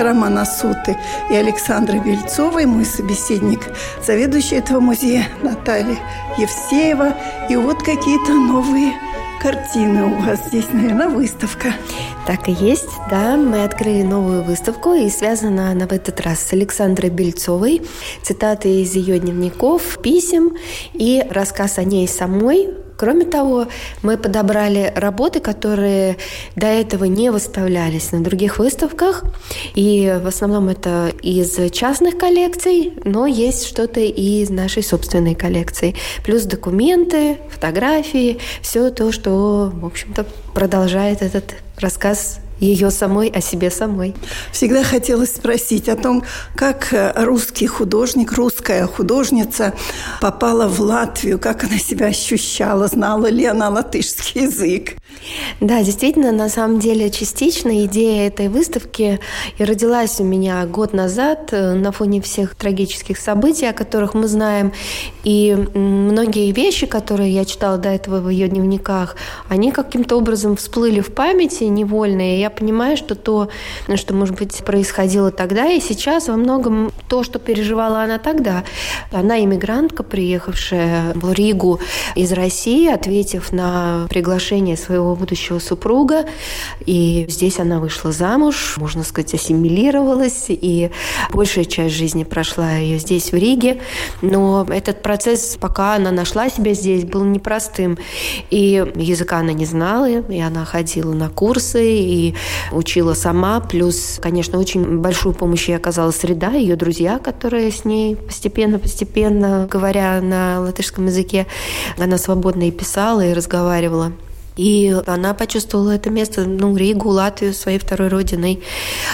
Романа Суты и Александры Бельцовой, мой собеседник, заведующий этого музея Наталья Евсеева. И вот какие-то новые картины у вас здесь, наверное, выставка. Так и есть, да. Мы открыли новую выставку, и связана она в этот раз с Александрой Бельцовой. Цитаты из ее дневников, писем и рассказ о ней самой Кроме того, мы подобрали работы, которые до этого не выставлялись на других выставках. И в основном это из частных коллекций, но есть что-то и из нашей собственной коллекции. Плюс документы, фотографии, все то, что, в общем-то, продолжает этот рассказ ее самой о себе самой. Всегда хотелось спросить о том, как э, русский художник, русская художница попала в Латвию, как она себя ощущала, знала ли она латышский язык. Да, действительно, на самом деле частично идея этой выставки и родилась у меня год назад э, на фоне всех трагических событий, о которых мы знаем. И многие вещи, которые я читала до этого в ее дневниках, они каким-то образом всплыли в памяти невольно, и я понимаю, что то, что, может быть, происходило тогда и сейчас, во многом то, что переживала она тогда. Она иммигрантка, приехавшая в Ригу из России, ответив на приглашение своего будущего супруга. И здесь она вышла замуж, можно сказать, ассимилировалась, и большая часть жизни прошла ее здесь, в Риге. Но этот процесс, пока она нашла себя здесь, был непростым. И языка она не знала, и она ходила на курсы, и учила сама. Плюс, конечно, очень большую помощь ей оказала среда, ее друзья, которые с ней постепенно-постепенно, говоря на латышском языке, она свободно и писала, и разговаривала. И она почувствовала это место, ну, Ригу, Латвию, своей второй родиной.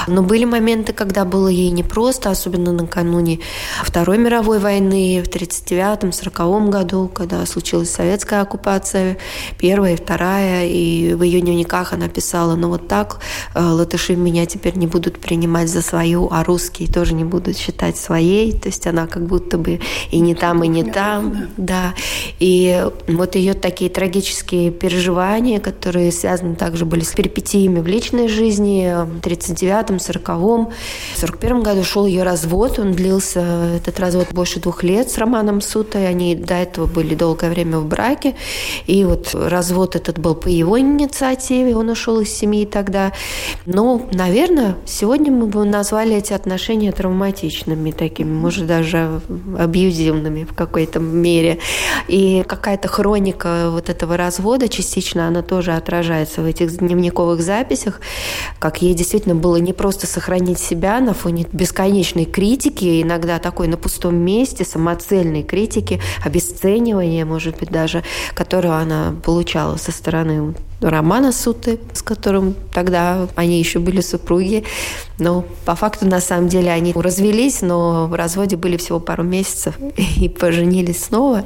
Но были моменты, когда было ей непросто, особенно накануне Второй мировой войны в 1939-1940 году, когда случилась советская оккупация, первая и вторая, и в ее дневниках она писала, ну вот так э, латыши меня теперь не будут принимать за свою, а русские тоже не будут считать своей, то есть она как будто бы и не там, и не там, да. И вот ее такие трагические переживания переживания, которые связаны также были с перипетиями в личной жизни. В 39-м, 40-м, 41-м году шел ее развод. Он длился, этот развод, больше двух лет с Романом Сутой. Они до этого были долгое время в браке. И вот развод этот был по его инициативе. Он ушел из семьи тогда. Но, наверное, сегодня мы бы назвали эти отношения травматичными такими, может, даже абьюзивными в какой-то мере. И какая-то хроника вот этого развода частично она тоже отражается в этих дневниковых записях, как ей действительно было не просто сохранить себя на фоне бесконечной критики, иногда такой на пустом месте, самоцельной критики, обесценивания, может быть, даже, которую она получала со стороны Романа Суты, с которым тогда они еще были супруги. Но по факту, на самом деле, они развелись, но в разводе были всего пару месяцев и поженились снова.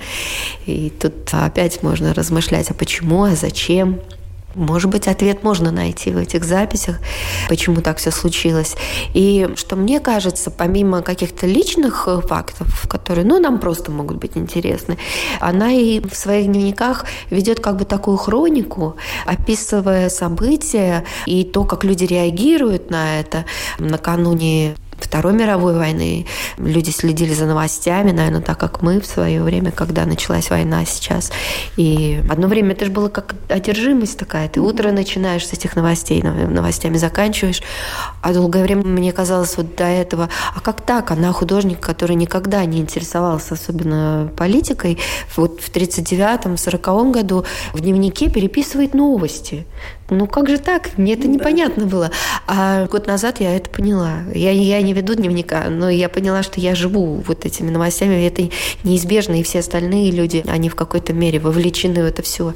И тут опять можно размышлять, а почему, а зачем. Может быть, ответ можно найти в этих записях, почему так все случилось. И что мне кажется, помимо каких-то личных э, фактов, которые, ну, нам просто могут быть интересны, она и в своих дневниках ведет как бы такую хронику, описывая события и то, как люди реагируют на это накануне Второй мировой войны. Люди следили за новостями, наверное, так как мы в свое время, когда началась война сейчас. И одно время это же было как одержимость такая. Ты утро начинаешь с этих новостей, новостями заканчиваешь. А долгое время мне казалось вот до этого, а как так? Она художник, который никогда не интересовался особенно политикой. Вот в 39-м, 40-м году в дневнике переписывает новости. Ну как же так? Мне это непонятно было. А год назад я это поняла. Я, я не веду дневника, но я поняла, что я живу вот этими новостями. Это неизбежно, и все остальные люди, они в какой-то мере вовлечены в это все.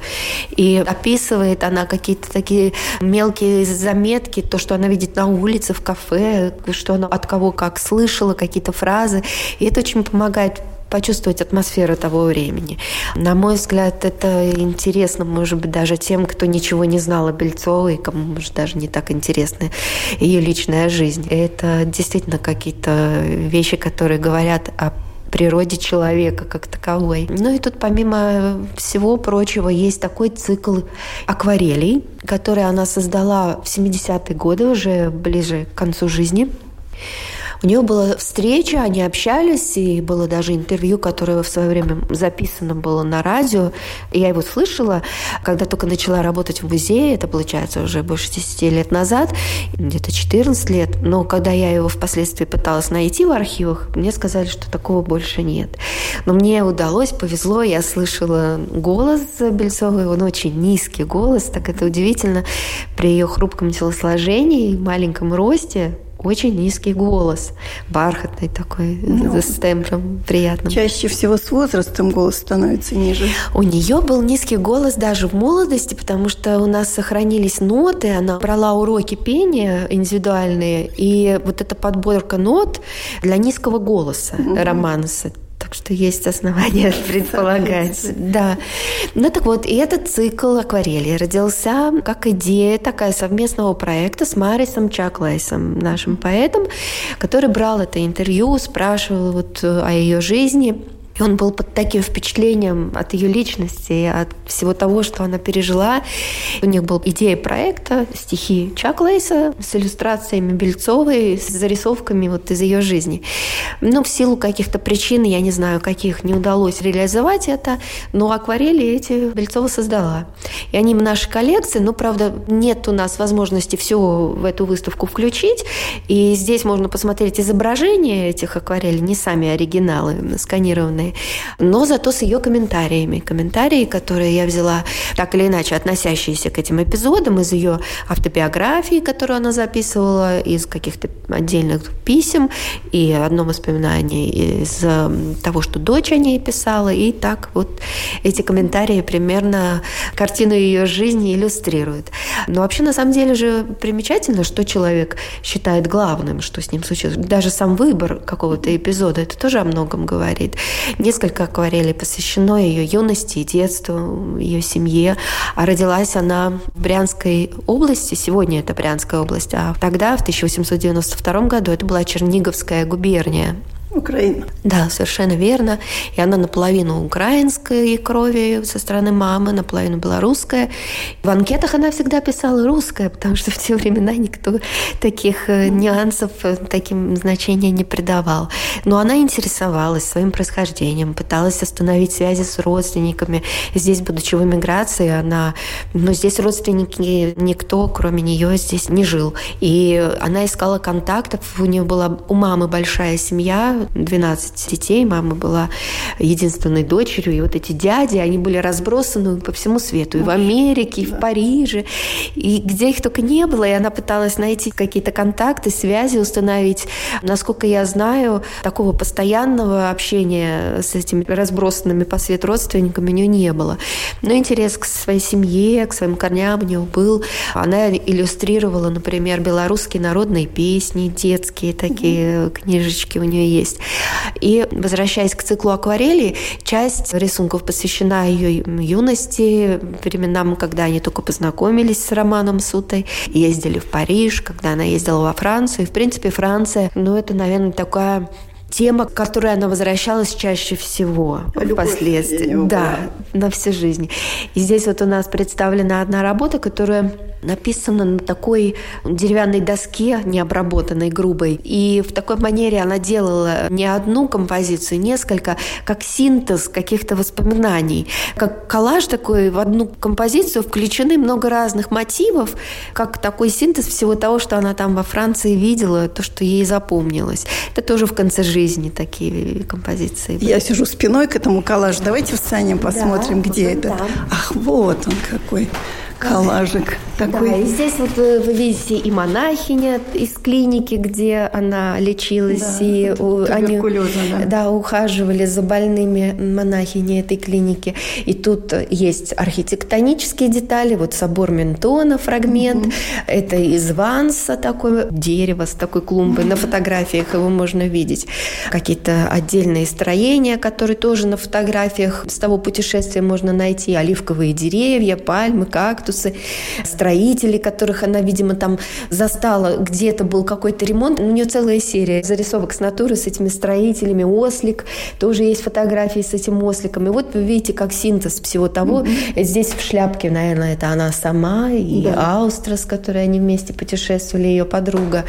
И описывает она какие-то такие мелкие заметки, то, что она видит на улице, в кафе, что она от кого как слышала, какие-то фразы. И это очень помогает почувствовать атмосферу того времени. На мой взгляд, это интересно, может быть, даже тем, кто ничего не знал о Бельцовой, кому, может, даже не так интересна ее личная жизнь. Это действительно какие-то вещи, которые говорят о природе человека как таковой. Ну и тут помимо всего прочего есть такой цикл акварелей, который она создала в 70-е годы, уже ближе к концу жизни. У нее была встреча, они общались, и было даже интервью, которое в свое время записано было на радио. И я его слышала, когда только начала работать в музее, это получается уже больше 10 лет назад, где-то 14 лет. Но когда я его впоследствии пыталась найти в архивах, мне сказали, что такого больше нет. Но мне удалось, повезло, я слышала голос Бельцовой, он очень низкий голос, так это удивительно, при ее хрупком телосложении и маленьком росте, очень низкий голос, бархатный такой, ну, с тембром приятным. Чаще всего с возрастом голос становится ниже. У нее был низкий голос даже в молодости, потому что у нас сохранились ноты, она брала уроки пения индивидуальные, и вот эта подборка нот для низкого голоса угу. романса так что есть основания предполагать. Да. Ну так вот, и этот цикл акварели родился как идея такая совместного проекта с Марисом Чаклайсом, нашим поэтом, который брал это интервью, спрашивал вот о ее жизни. И он был под таким впечатлением от ее личности, от всего того, что она пережила. У них была идея проекта, стихи Чаклейса с иллюстрациями Бельцовой, с зарисовками вот из ее жизни. Но в силу каких-то причин, я не знаю каких, не удалось реализовать это, но акварели эти Бельцова создала. И они в нашей коллекции, но, правда, нет у нас возможности все в эту выставку включить. И здесь можно посмотреть изображения этих акварелей, не сами оригиналы, сканированные стороны, но зато с ее комментариями. Комментарии, которые я взяла так или иначе относящиеся к этим эпизодам из ее автобиографии, которую она записывала, из каких-то отдельных писем и одно воспоминание из того, что дочь о ней писала. И так вот эти комментарии примерно картину ее жизни иллюстрируют. Но вообще на самом деле же примечательно, что человек считает главным, что с ним случилось. Даже сам выбор какого-то эпизода, это тоже о многом говорит. Несколько акварелей посвящено ее юности и детству, ее семье. А родилась она в Брянской области, сегодня это Брянская область, а тогда, в 1892 году, это была Черниговская губерния. Украина. Да, совершенно верно. И она наполовину украинской крови со стороны мамы, наполовину белорусская. В анкетах она всегда писала русская, потому что в те времена никто таких э, нюансов, э, таким значения не придавал. Но она интересовалась своим происхождением, пыталась остановить связи с родственниками. Здесь, будучи в эмиграции, она... Но здесь родственники, никто, кроме нее, здесь не жил. И она искала контактов. У нее была у мамы большая семья, 12 детей, мама была единственной дочерью, и вот эти дяди, они были разбросаны по всему свету, и в Америке, и в Париже, и где их только не было, и она пыталась найти какие-то контакты, связи установить. Насколько я знаю, такого постоянного общения с этими разбросанными по свету родственниками у нее не было. Но интерес к своей семье, к своим корням у нее был. Она иллюстрировала, например, белорусские народные песни, детские такие книжечки у нее есть есть. И возвращаясь к циклу акварели, часть рисунков посвящена ее юности, временам, когда они только познакомились с Романом Сутой, ездили в Париж, когда она ездила во Францию. И, в принципе, Франция, ну, это, наверное, такая тема, к которой она возвращалась чаще всего Любовь впоследствии. Да, на всю жизнь. И здесь вот у нас представлена одна работа, которая написано на такой деревянной доске, необработанной, грубой. И в такой манере она делала не одну композицию, несколько, как синтез каких-то воспоминаний. Как коллаж такой, в одну композицию включены много разных мотивов, как такой синтез всего того, что она там во Франции видела, то, что ей запомнилось. Это тоже в конце жизни такие композиции. Я сижу спиной к этому коллажу. Давайте встанем, посмотрим, да, где это. Там. Ах, вот он какой коллажик такой. Да, и здесь вот э, вы видите и монахиня из клиники, где она лечилась, да, и они да. Да, ухаживали за больными монахини этой клиники. И тут есть архитектонические детали, вот собор Ментона фрагмент, угу. это из Ванса такое дерево с такой клумбой, угу. на фотографиях его можно видеть. Какие-то отдельные строения, которые тоже на фотографиях с того путешествия можно найти, оливковые деревья, пальмы, кактусы, строителей, которых она, видимо, там застала, где-то был какой-то ремонт. У нее целая серия зарисовок с натуры с этими строителями. Ослик, тоже есть фотографии с этим осликом. И вот вы видите, как синтез всего того. Mm-hmm. Здесь в шляпке, наверное, это она сама и да. Аустра, с которой они вместе путешествовали, ее подруга.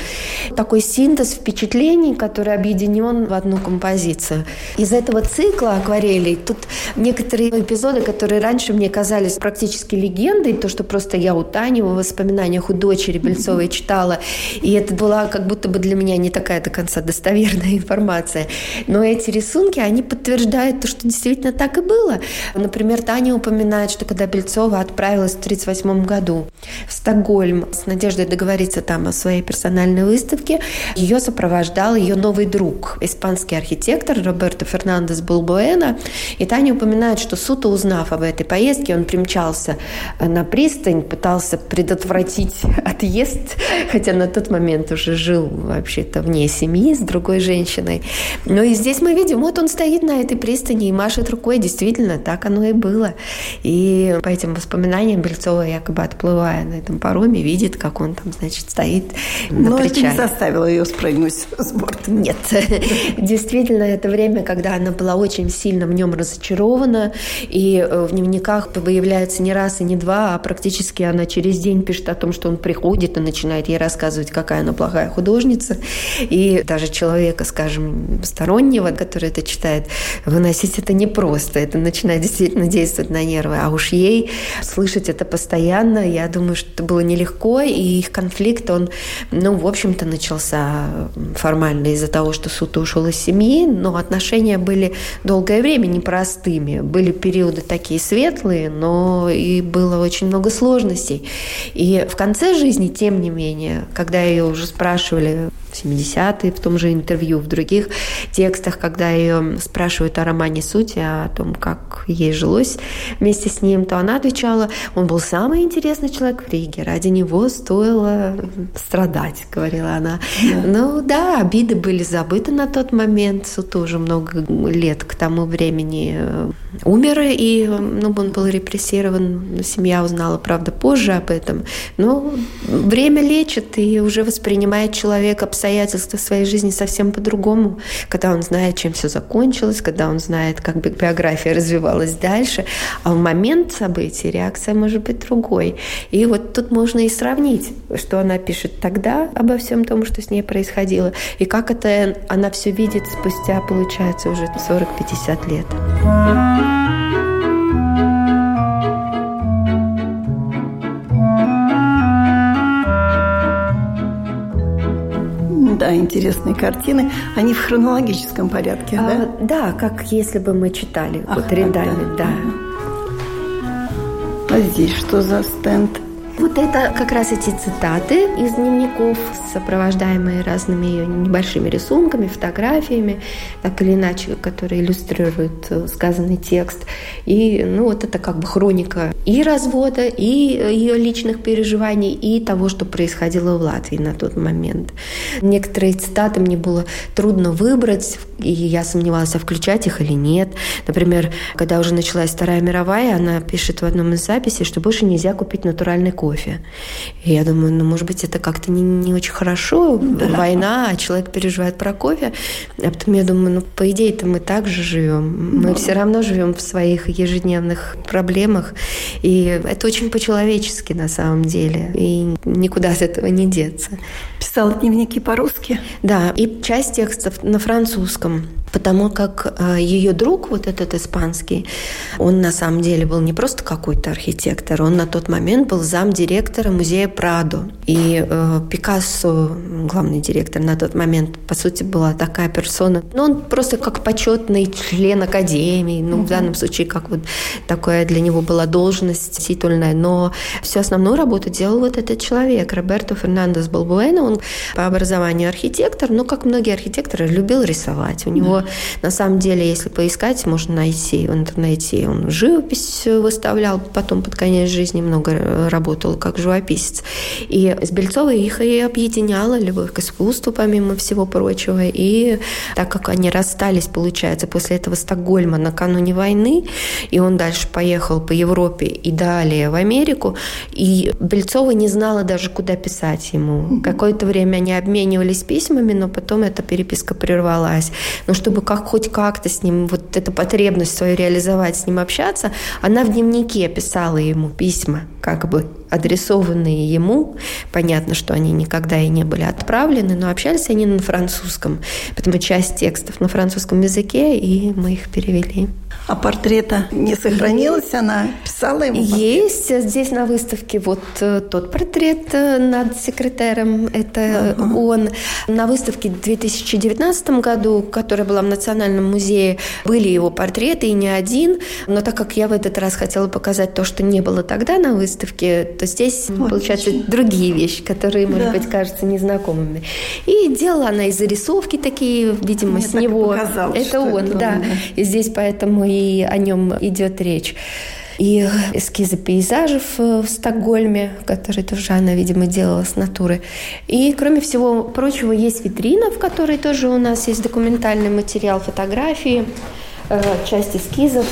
Такой синтез впечатлений, который объединен в одну композицию. Из этого цикла акварелей тут некоторые эпизоды, которые раньше мне казались практически легендой, то, что просто я у Тани в воспоминаниях у дочери Бельцовой читала, и это была как будто бы для меня не такая до конца достоверная информация. Но эти рисунки, они подтверждают то, что действительно так и было. Например, Таня упоминает, что когда Бельцова отправилась в 1938 году в Стокгольм с надеждой договориться там о своей персональной выставке, ее сопровождал ее новый друг, испанский архитектор Роберто Фернандес Булбуэна. И Таня упоминает, что Суто, узнав об этой поездке, он примчался на пристань, пытался предотвратить отъезд, хотя на тот момент уже жил вообще-то вне семьи с другой женщиной. Но и здесь мы видим, вот он стоит на этой пристани и машет рукой. Действительно, так оно и было. И по этим воспоминаниям Бельцова, якобы отплывая на этом пароме, видит, как он там, значит, стоит на Но причале. это не заставило ее спрыгнуть с борта. Нет. Действительно, это время, когда она была очень сильно в нем разочарована, и в дневниках появляется не раз и не два, а практически она через день пишет о том, что он приходит и начинает ей рассказывать, какая она плохая художница. И даже человека, скажем, стороннего, который это читает, выносить это непросто. Это начинает действительно действовать на нервы. А уж ей слышать это постоянно, я думаю, что это было нелегко, и их конфликт, он, ну, в общем-то, начался формально из-за того, что суд ушел из семьи, но отношения были долгое время непростыми. Были периоды такие светлые, но и было очень много сложностей. И в конце жизни, тем не менее, когда ее уже спрашивали 70-е, в том же интервью, в других текстах, когда ее спрашивают о романе Сути, о том, как ей жилось вместе с ним, то она отвечала, он был самый интересный человек в Риге, ради него стоило страдать, говорила она. Да. Ну да, обиды были забыты на тот момент, Суту уже много лет к тому времени э, умер, и ну, он был репрессирован, семья узнала, правда, позже об этом. Но время лечит и уже воспринимает человек обстоятельства своей жизни совсем по-другому, когда он знает, чем все закончилось, когда он знает, как биография развивалась дальше, а в момент событий реакция может быть другой. И вот тут можно и сравнить, что она пишет тогда обо всем том, что с ней происходило, и как это она все видит спустя, получается, уже 40-50 лет. Да, интересные картины. Они в хронологическом порядке, а, да? Да, как если бы мы читали Ах, вот рядами, да. да. А здесь что за стенд? Вот это как раз эти цитаты из дневников, сопровождаемые разными ее небольшими рисунками, фотографиями, так или иначе, которые иллюстрируют э, сказанный текст. И ну, вот это как бы хроника и развода, и ее личных переживаний, и того, что происходило в Латвии на тот момент. Некоторые цитаты мне было трудно выбрать, и я сомневалась, а включать их или нет. Например, когда уже началась Вторая мировая, она пишет в одном из записей, что больше нельзя купить натуральный кофе кофе. И я думаю, ну, может быть, это как-то не, не очень хорошо, да. война, а человек переживает про кофе. А потом я думаю, ну, по идее-то мы так же живем. Мы ну, все равно живем в своих ежедневных проблемах. И это очень по-человечески на самом деле. И никуда от этого не деться. Писала дневники по-русски? Да, и часть текстов на французском потому как э, ее друг, вот этот испанский, он на самом деле был не просто какой-то архитектор, он на тот момент был замдиректора музея Прадо. И э, Пикассо, главный директор на тот момент, по сути, была такая персона. Ну, он просто как почетный член академии, ну, в данном случае, как вот такая для него была должность титульная, но всю основную работу делал вот этот человек, Роберто Фернандес Балбуэна. Он по образованию архитектор, но, как многие архитекторы, любил рисовать. У него на самом деле, если поискать, можно найти в интернете. Он живопись выставлял, потом под конец жизни много работал как живописец. И с Бельцовой их и объединяла любовь к искусству, помимо всего прочего. И так как они расстались, получается, после этого Стокгольма накануне войны, и он дальше поехал по Европе и далее в Америку, и Бельцова не знала даже, куда писать ему. Какое-то время они обменивались письмами, но потом эта переписка прервалась. Но чтобы чтобы как, хоть как-то с ним, вот эту потребность свою реализовать, с ним общаться, она в дневнике писала ему письма, как бы адресованные ему. Понятно, что они никогда и не были отправлены, но общались они на французском. Поэтому часть текстов на французском языке, и мы их перевели. А портрета не сохранилась? Она писала ему? Есть. Здесь на выставке вот э, тот портрет э, над секретарем. Это ага. он. На выставке в 2019 году, которая была в Национальном музее, были его портреты, и не один. Но так как я в этот раз хотела показать то, что не было тогда на выставке, то здесь, Отлично. получаются другие вещи, которые, может да. быть, кажутся незнакомыми. И делала она и зарисовки такие, видимо, Мне с него. это он, это да. Он, да. И здесь поэтому и о нем идет речь и эскизы пейзажев э, в Стокгольме, которые тоже она, видимо, делала с натуры. И, кроме всего прочего, есть витрина, в которой тоже у нас есть документальный материал, фотографии, э, часть эскизов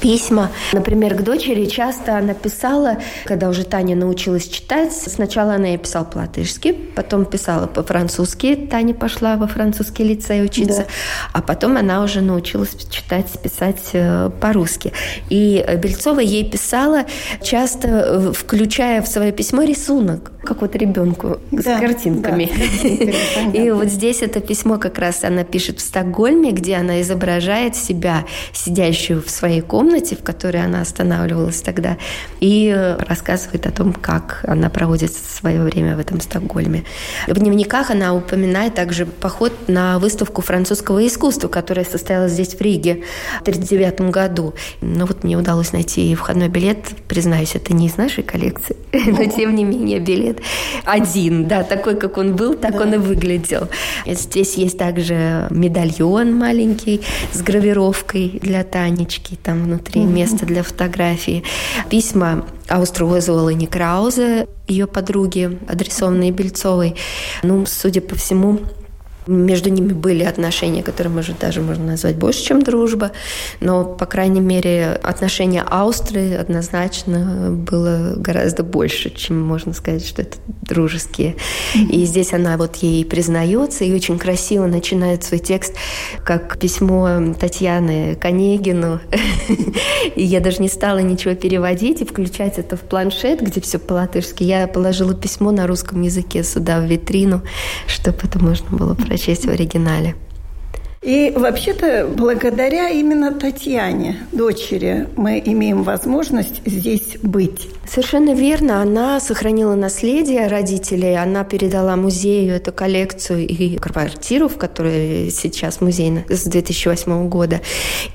письма. Например, к дочери часто она писала, когда уже Таня научилась читать, сначала она ей писала по-латышски, потом писала по-французски, Таня пошла во французский лицей учиться, да. а потом она уже научилась читать, писать э, по-русски. И Бельцова ей писала, часто э, включая в свое письмо рисунок, как вот ребенку да, с картинками. Да. И вот здесь это письмо как раз она пишет в Стокгольме, где она изображает себя, сидящую в своей комнате, комнате, в которой она останавливалась тогда, и рассказывает о том, как она проводит свое время в этом Стокгольме. В дневниках она упоминает также поход на выставку французского искусства, которая состоялась здесь в Риге в 1939 году. Но вот мне удалось найти входной билет, признаюсь, это не из нашей коллекции, но тем не менее билет один, да, такой, как он был, так да. он и выглядел. Здесь есть также медальон маленький с гравировкой для Танечки, там внутри mm-hmm. место для фотографии. Письма Аустро-Уэзуэллы Краузе, ее подруги, адресованные Бельцовой. Ну, судя по всему, между ними были отношения, которые, может, даже можно назвать больше, чем дружба. Но, по крайней мере, отношения Австрии однозначно было гораздо больше, чем можно сказать, что это дружеские. И здесь она вот ей признается и очень красиво начинает свой текст как письмо Татьяны Конегину. И я даже не стала ничего переводить и включать это в планшет, где все по-латышски. Я положила письмо на русском языке сюда, в витрину, чтобы это можно было прочитать прочесть в оригинале. И вообще-то благодаря именно Татьяне, дочери, мы имеем возможность здесь быть. Совершенно верно. Она сохранила наследие родителей. Она передала музею эту коллекцию и квартиру, в которой сейчас музей с 2008 года.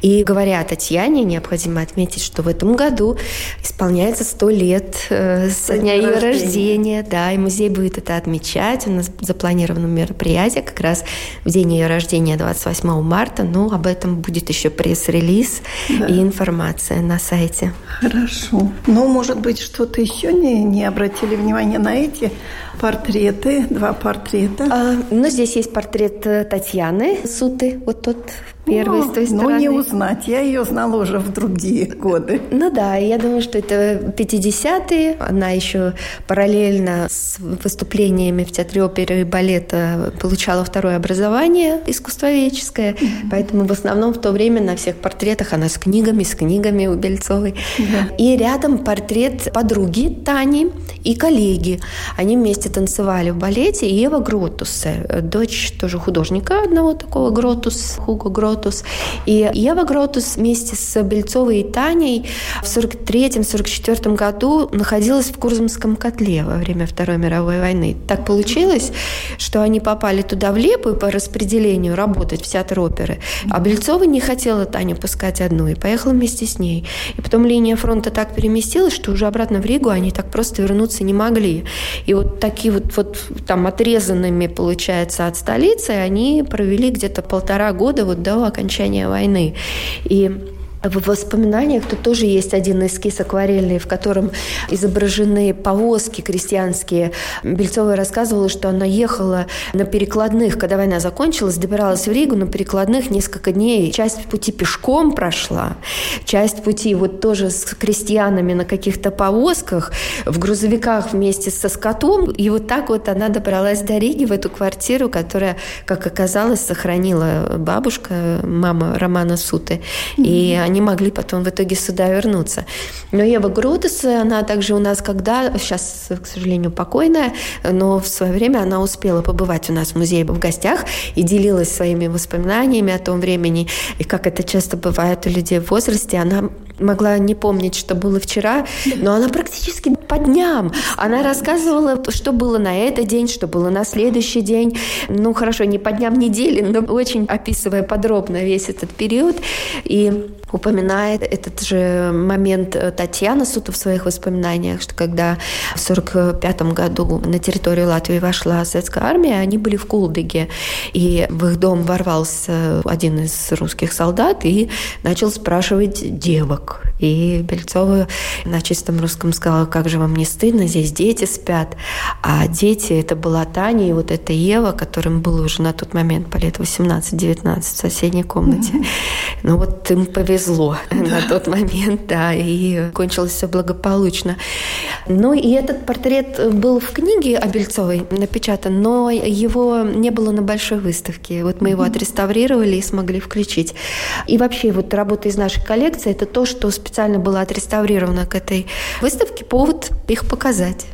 И говоря о Татьяне, необходимо отметить, что в этом году исполняется 100 лет э, со дня ее рождения. рождения. Да, и музей будет это отмечать. У нас запланировано мероприятие как раз в день ее рождения, 28 марта. Но об этом будет еще пресс-релиз да. и информация на сайте. Хорошо. Ну, может быть, что-то еще не, не обратили внимания на эти портреты, два портрета? А, ну, здесь есть портрет э, Татьяны Суты, вот тот первой ну, с той стороны. Ну, не узнать. Я ее знала уже в другие годы. Ну да, я думаю, что это 50-е. Она еще параллельно с выступлениями в театре оперы и балета получала второе образование искусствоведческое. Mm-hmm. Поэтому в основном в то время на всех портретах она с книгами, с книгами у Бельцовой. Mm-hmm. И рядом портрет подруги Тани и коллеги. Они вместе танцевали в балете. И Ева Гротус, дочь тоже художника одного такого Гротус, Хуго Гротус, Гротус. И Ева Гротус вместе с Бельцовой и Таней в 43-44 году находилась в Курземском котле во время Второй мировой войны. Так получилось, что они попали туда в Лиепаю по распределению работать в театр оперы. А Бельцова не хотела Таню пускать одну и поехала вместе с ней. И потом линия фронта так переместилась, что уже обратно в Ригу они так просто вернуться не могли. И вот такие вот, вот там отрезанными, получается, от столицы, они провели где-то полтора года вот до окончания войны. И в воспоминаниях тут тоже есть один эскиз акварельный, в котором изображены повозки крестьянские. Бельцова рассказывала, что она ехала на перекладных, когда война закончилась, добиралась в Ригу на перекладных несколько дней. Часть пути пешком прошла, часть пути вот тоже с крестьянами на каких-то повозках, в грузовиках вместе со скотом. И вот так вот она добралась до Риги, в эту квартиру, которая, как оказалось, сохранила бабушка, мама Романа Суты. И они могли потом в итоге сюда вернуться. Но Ева Грудес, она также у нас когда, сейчас, к сожалению, покойная, но в свое время она успела побывать у нас в музее в гостях и делилась своими воспоминаниями о том времени. И как это часто бывает у людей в возрасте, она могла не помнить, что было вчера, но она практически по дням. Она рассказывала, что было на этот день, что было на следующий день. Ну, хорошо, не по дням недели, но очень описывая подробно весь этот период. И упоминает этот же момент Татьяна Сута в своих воспоминаниях, что когда в 1945 году на территорию Латвии вошла советская армия, они были в Кулдыге, и в их дом ворвался один из русских солдат и начал спрашивать девок. И Бельцова на чистом русском сказала, как же вам не стыдно, здесь дети спят. А дети, это была Таня и вот эта Ева, которым было уже на тот момент по лет 18-19 в соседней комнате. Mm-hmm. Ну вот им повезло да. на тот момент, да, и кончилось все благополучно. Ну и этот портрет был в книге о Бельцовой напечатан, но его не было на большой выставке. Вот мы его отреставрировали и смогли включить. И вообще вот работа из нашей коллекции – это то, что специально было отреставрировано к этой выставке, повод их показать.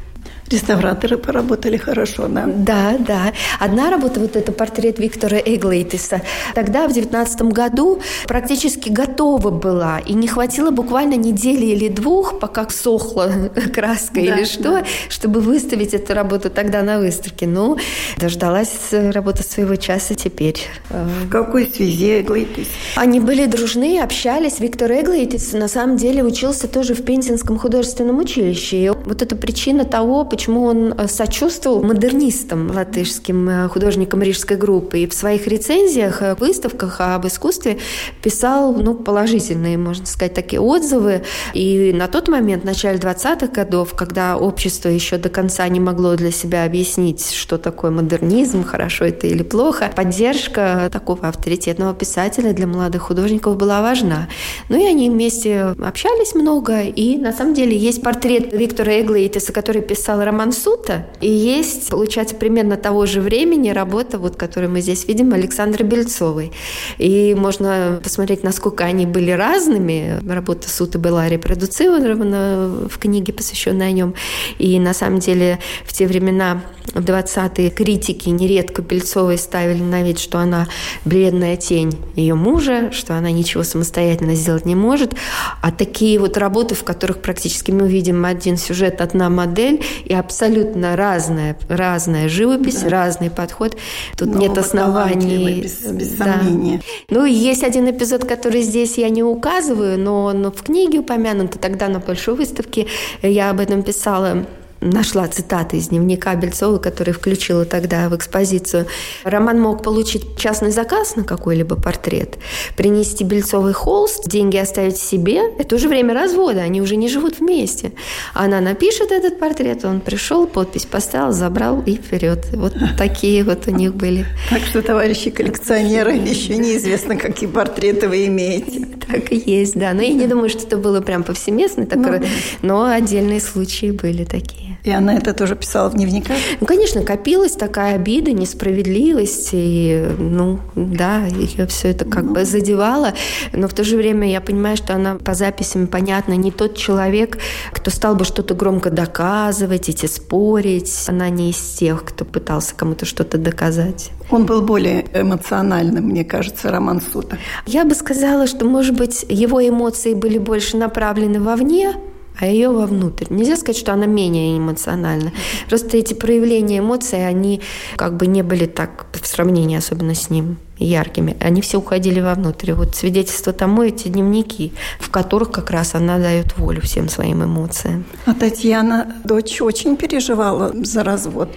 Реставраторы поработали хорошо, да? Да, да. Одна работа, вот это портрет Виктора Эглейтиса, тогда, в девятнадцатом году, практически готова была. И не хватило буквально недели или двух, пока сохла краска да, или что, да. чтобы выставить эту работу тогда на выставке. Ну, дождалась работы своего часа теперь. В какой связи Эглейтис? Они были дружны, общались. Виктор Эглейтис на самом деле учился тоже в Пензенском художественном училище. И вот это причина того, почему он э, сочувствовал модернистам, латышским э, художникам рижской группы. И в своих рецензиях, э, выставках об искусстве писал ну, положительные, можно сказать, такие отзывы. И на тот момент, в начале 20-х годов, когда общество еще до конца не могло для себя объяснить, что такое модернизм, хорошо это или плохо, поддержка такого авторитетного писателя для молодых художников была важна. Ну и они вместе общались много, и на самом деле есть портрет Виктора Эглейтиса, который писал роман Сута, и есть, получается, примерно того же времени работа, вот, которую мы здесь видим, Александры Бельцовой. И можно посмотреть, насколько они были разными. Работа Сута была репродуцирована в книге, посвященной о нем. И на самом деле в те времена, в 20-е, критики нередко Бельцовой ставили на вид, что она бледная тень ее мужа, что она ничего самостоятельно сделать не может. А такие вот работы, в которых практически мы видим один сюжет, одна модель, и абсолютно разная, разная живопись, да. разный подход. Тут Но нет оснований. Без, без да. сомнения. Ну, есть один эпизод, который здесь я не указываю, но, но в книге упомянуто, тогда на большой выставке я об этом писала нашла цитаты из дневника Бельцова, который включила тогда в экспозицию. Роман мог получить частный заказ на какой-либо портрет, принести Бельцовый холст, деньги оставить себе. Это уже время развода, они уже не живут вместе. Она напишет этот портрет, он пришел, подпись поставил, забрал и вперед. Вот такие вот у них были. Так что, товарищи коллекционеры, еще неизвестно, какие портреты вы имеете. Так и есть, да. Но я не думаю, что это было прям повсеместно, ну, но отдельные случаи были такие. И она это тоже писала в дневниках? Ну, конечно, копилась такая обида, несправедливость, и, ну, да, ее все это как ну. бы задевало, но в то же время я понимаю, что она по записям, понятно, не тот человек, кто стал бы что-то громко доказывать, идти спорить. Она не из тех, кто пытался кому-то что-то доказать. Он был более эмоциональным, мне кажется, Роман Сута. Я бы сказала, что, может быть, его эмоции были больше направлены вовне, а ее вовнутрь. Нельзя сказать, что она менее эмоциональна. Просто эти проявления эмоций, они как бы не были так в сравнении особенно с ним яркими, они все уходили вовнутрь. Вот свидетельство тому эти дневники, в которых как раз она дает волю всем своим эмоциям. А Татьяна, дочь, очень переживала за развод.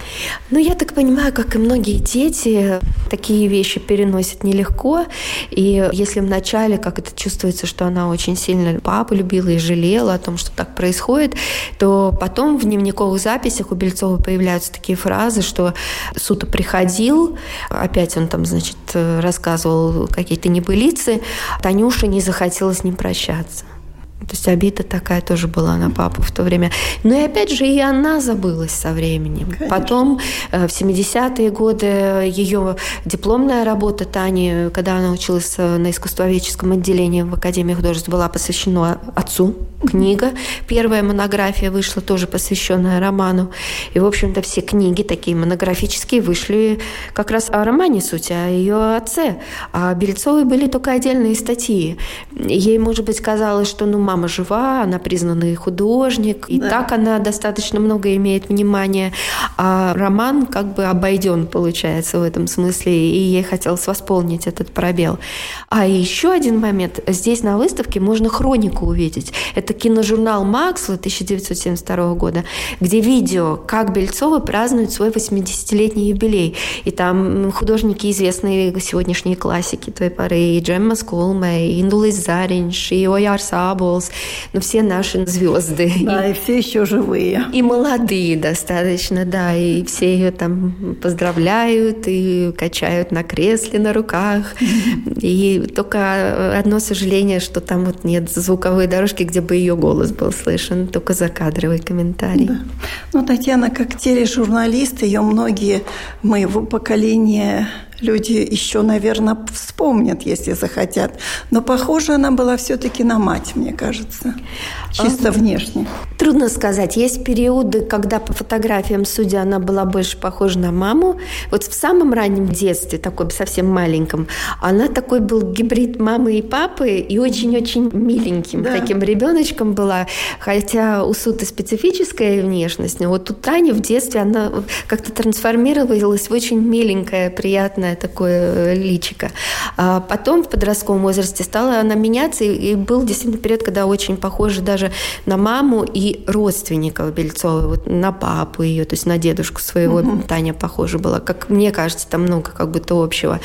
Ну, я так понимаю, как и многие дети, такие вещи переносят нелегко. И если вначале, как это чувствуется, что она очень сильно папу любила и жалела о том, что так происходит, то потом в дневниковых записях у Бельцова появляются такие фразы, что Сута приходил, опять он там, значит, рассказывал какие-то небылицы, Танюша не захотела с ним прощаться. То есть обида такая тоже была на папу в то время. Но и опять же, и она забылась со временем. Конечно. Потом, э, в 70-е годы, ее дипломная работа Тани, когда она училась э, на искусствоведческом отделении в Академии художеств, была посвящена отцу. Книга, первая монография вышла, тоже посвященная роману. И, в общем-то, все книги такие монографические вышли как раз о романе сути, о ее отце. А Бельцовой были только отдельные статьи. Ей, может быть, казалось, что ну, мама жива, она признанный художник, и да. так она достаточно много имеет внимания. А роман как бы обойден, получается, в этом смысле, и ей хотелось восполнить этот пробел. А еще один момент. Здесь на выставке можно хронику увидеть. Это киножурнал «Максвелл» 1972 года, где видео, как Бельцова празднует свой 80-летний юбилей. И там художники известные сегодняшние классики той поры, и Джемма Скулме, и Индулис Заринш, и Ояр Сабол, Битлз, но все наши звезды. Да, и, и все еще живые. И молодые достаточно, да, и все ее там поздравляют и качают на кресле на руках. И только одно сожаление, что там вот нет звуковой дорожки, где бы ее голос был слышен, только закадровый комментарий. Да. Ну, Татьяна, как тележурналист, ее многие моего поколения люди еще, наверное, вспомнят, если захотят. Но похожа она была все-таки на мать, мне кажется, чисто а, внешне. Трудно сказать. Есть периоды, когда по фотографиям, судя, она была больше похожа на маму. Вот в самом раннем детстве, такой совсем маленьком, она такой был гибрид мамы и папы и очень-очень миленьким да. таким ребеночком была. Хотя у Суты специфическая внешность, но вот у Тани в детстве она как-то трансформировалась в очень миленькое, приятное такое личико. А потом в подростковом возрасте стала она меняться, и, был действительно период, когда очень похожа даже на маму и родственников Бельцовой, вот на папу ее, то есть на дедушку своего угу. Таня похожа была. Как мне кажется, там много как будто общего.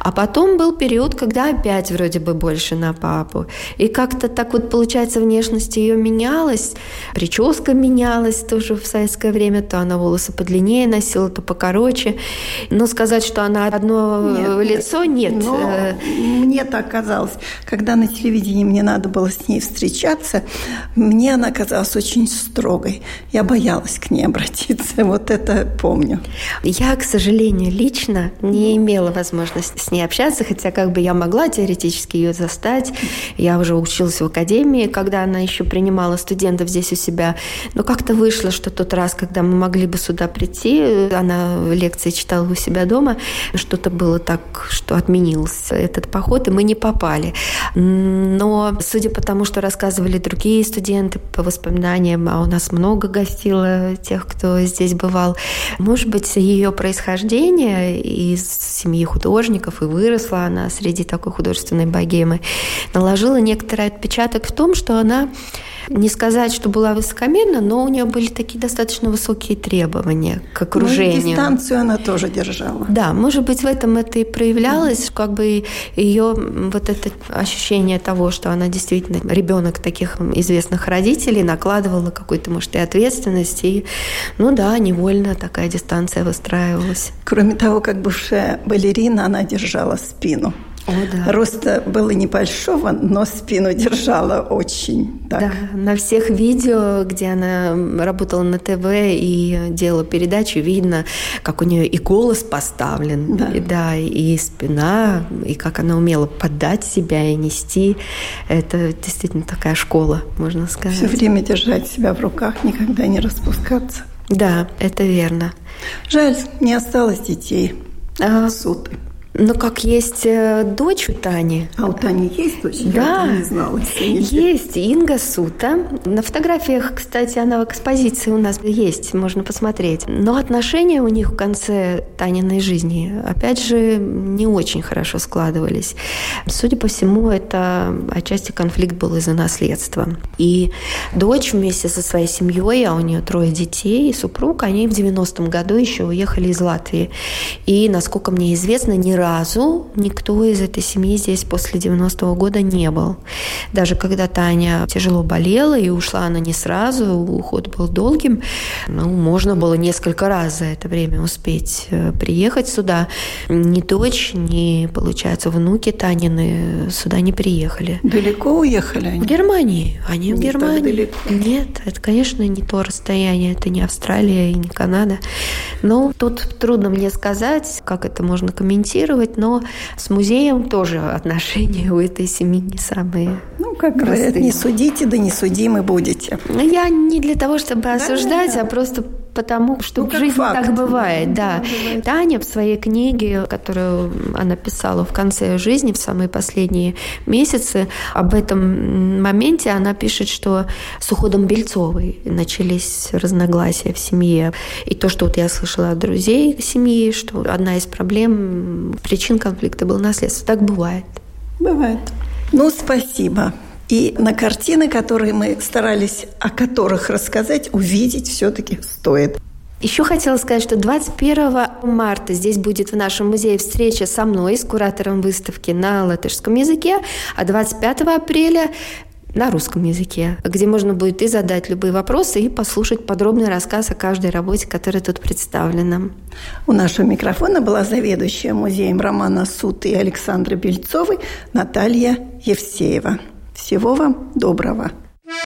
А потом был период, когда опять вроде бы больше на папу. И как-то так вот, получается, внешность ее менялась, прическа менялась тоже в советское время, то она волосы подлиннее носила, то покороче. Но сказать, что она одно нет, лицо нет. Но э, мне так казалось. Когда на телевидении мне надо было с ней встречаться, мне она казалась очень строгой. Я боялась к ней обратиться. Вот это помню. Я, к сожалению, лично не имела возможности с ней общаться, хотя как бы я могла теоретически ее застать. Я уже училась в академии, когда она еще принимала студентов здесь у себя. Но как-то вышло, что тот раз, когда мы могли бы сюда прийти, она лекции читала у себя дома, что-то было так, что этот поход, и мы не попали. Но судя по тому, что рассказывали другие студенты по воспоминаниям, а у нас много гостило тех, кто здесь бывал, может быть, ее происхождение из семьи художников, и выросла она среди такой художественной богемы, наложила некоторый отпечаток в том, что она не сказать, что была высокомерна, но у нее были такие достаточно высокие требования к окружению. Ну, дистанцию она тоже держала. Да, может быть, в этом это и проявлялось, mm-hmm. как бы ее вот это ощущение того, что она действительно ребенок таких известных родителей, накладывала какую-то, может, и ответственность, и, ну да, невольно такая дистанция выстраивалась. Кроме того, как бывшая балерина, она держала спину. О, да. Роста было небольшого, но спину держала очень. Так. Да, на всех видео, где она работала на ТВ и делала передачу, видно, как у нее и голос поставлен, да, и, да, и спина, и как она умела подать себя и нести. Это действительно такая школа, можно сказать. Все время держать себя в руках, никогда не распускаться. Да, это верно. Жаль, не осталось детей. А, Суд. Но как есть э, дочь у Тани. А у Тани есть дочь? Да, Я не знала. есть Инга Сута. На фотографиях, кстати, она в экспозиции у нас есть, можно посмотреть. Но отношения у них в конце Таниной жизни, опять же, не очень хорошо складывались. Судя по всему, это отчасти конфликт был из-за наследства. И дочь вместе со своей семьей, а у нее трое детей и супруг, они в 90-м году еще уехали из Латвии. И, насколько мне известно, ни разу разу никто из этой семьи здесь после 90-го года не был. Даже когда Таня тяжело болела и ушла она не сразу, уход был долгим, ну, можно было несколько раз за это время успеть э, приехать сюда. Ни дочь, ни, получается, внуки Танины сюда не приехали. Далеко уехали они? В Германии. Они не в Германии. Нет, это, конечно, не то расстояние, это не Австралия и не Канада. Но тут трудно мне сказать, как это можно комментировать, комментировать, но с музеем тоже отношения у этой семьи не самые Ну, как простые. говорят, не судите, да не судимы будете. Я не для того, чтобы осуждать, да, да. а просто потому, что ну, в жизни факт. так бывает, да. Бывает. Таня в своей книге, которую она писала в конце жизни, в самые последние месяцы, об этом моменте она пишет, что с уходом Бельцовой начались разногласия в семье. И то, что вот я слышала от друзей семьи, что одна из проблем, причин конфликта было наследство. Так бывает. Бывает. Ну, спасибо. И на картины, которые мы старались о которых рассказать, увидеть все-таки стоит. Еще хотела сказать, что 21 марта здесь будет в нашем музее встреча со мной, с куратором выставки на латышском языке, а 25 апреля на русском языке, где можно будет и задать любые вопросы, и послушать подробный рассказ о каждой работе, которая тут представлена. У нашего микрофона была заведующая музеем романа «Суд» и Александра Бельцовой Наталья Евсеева. Всего вам доброго!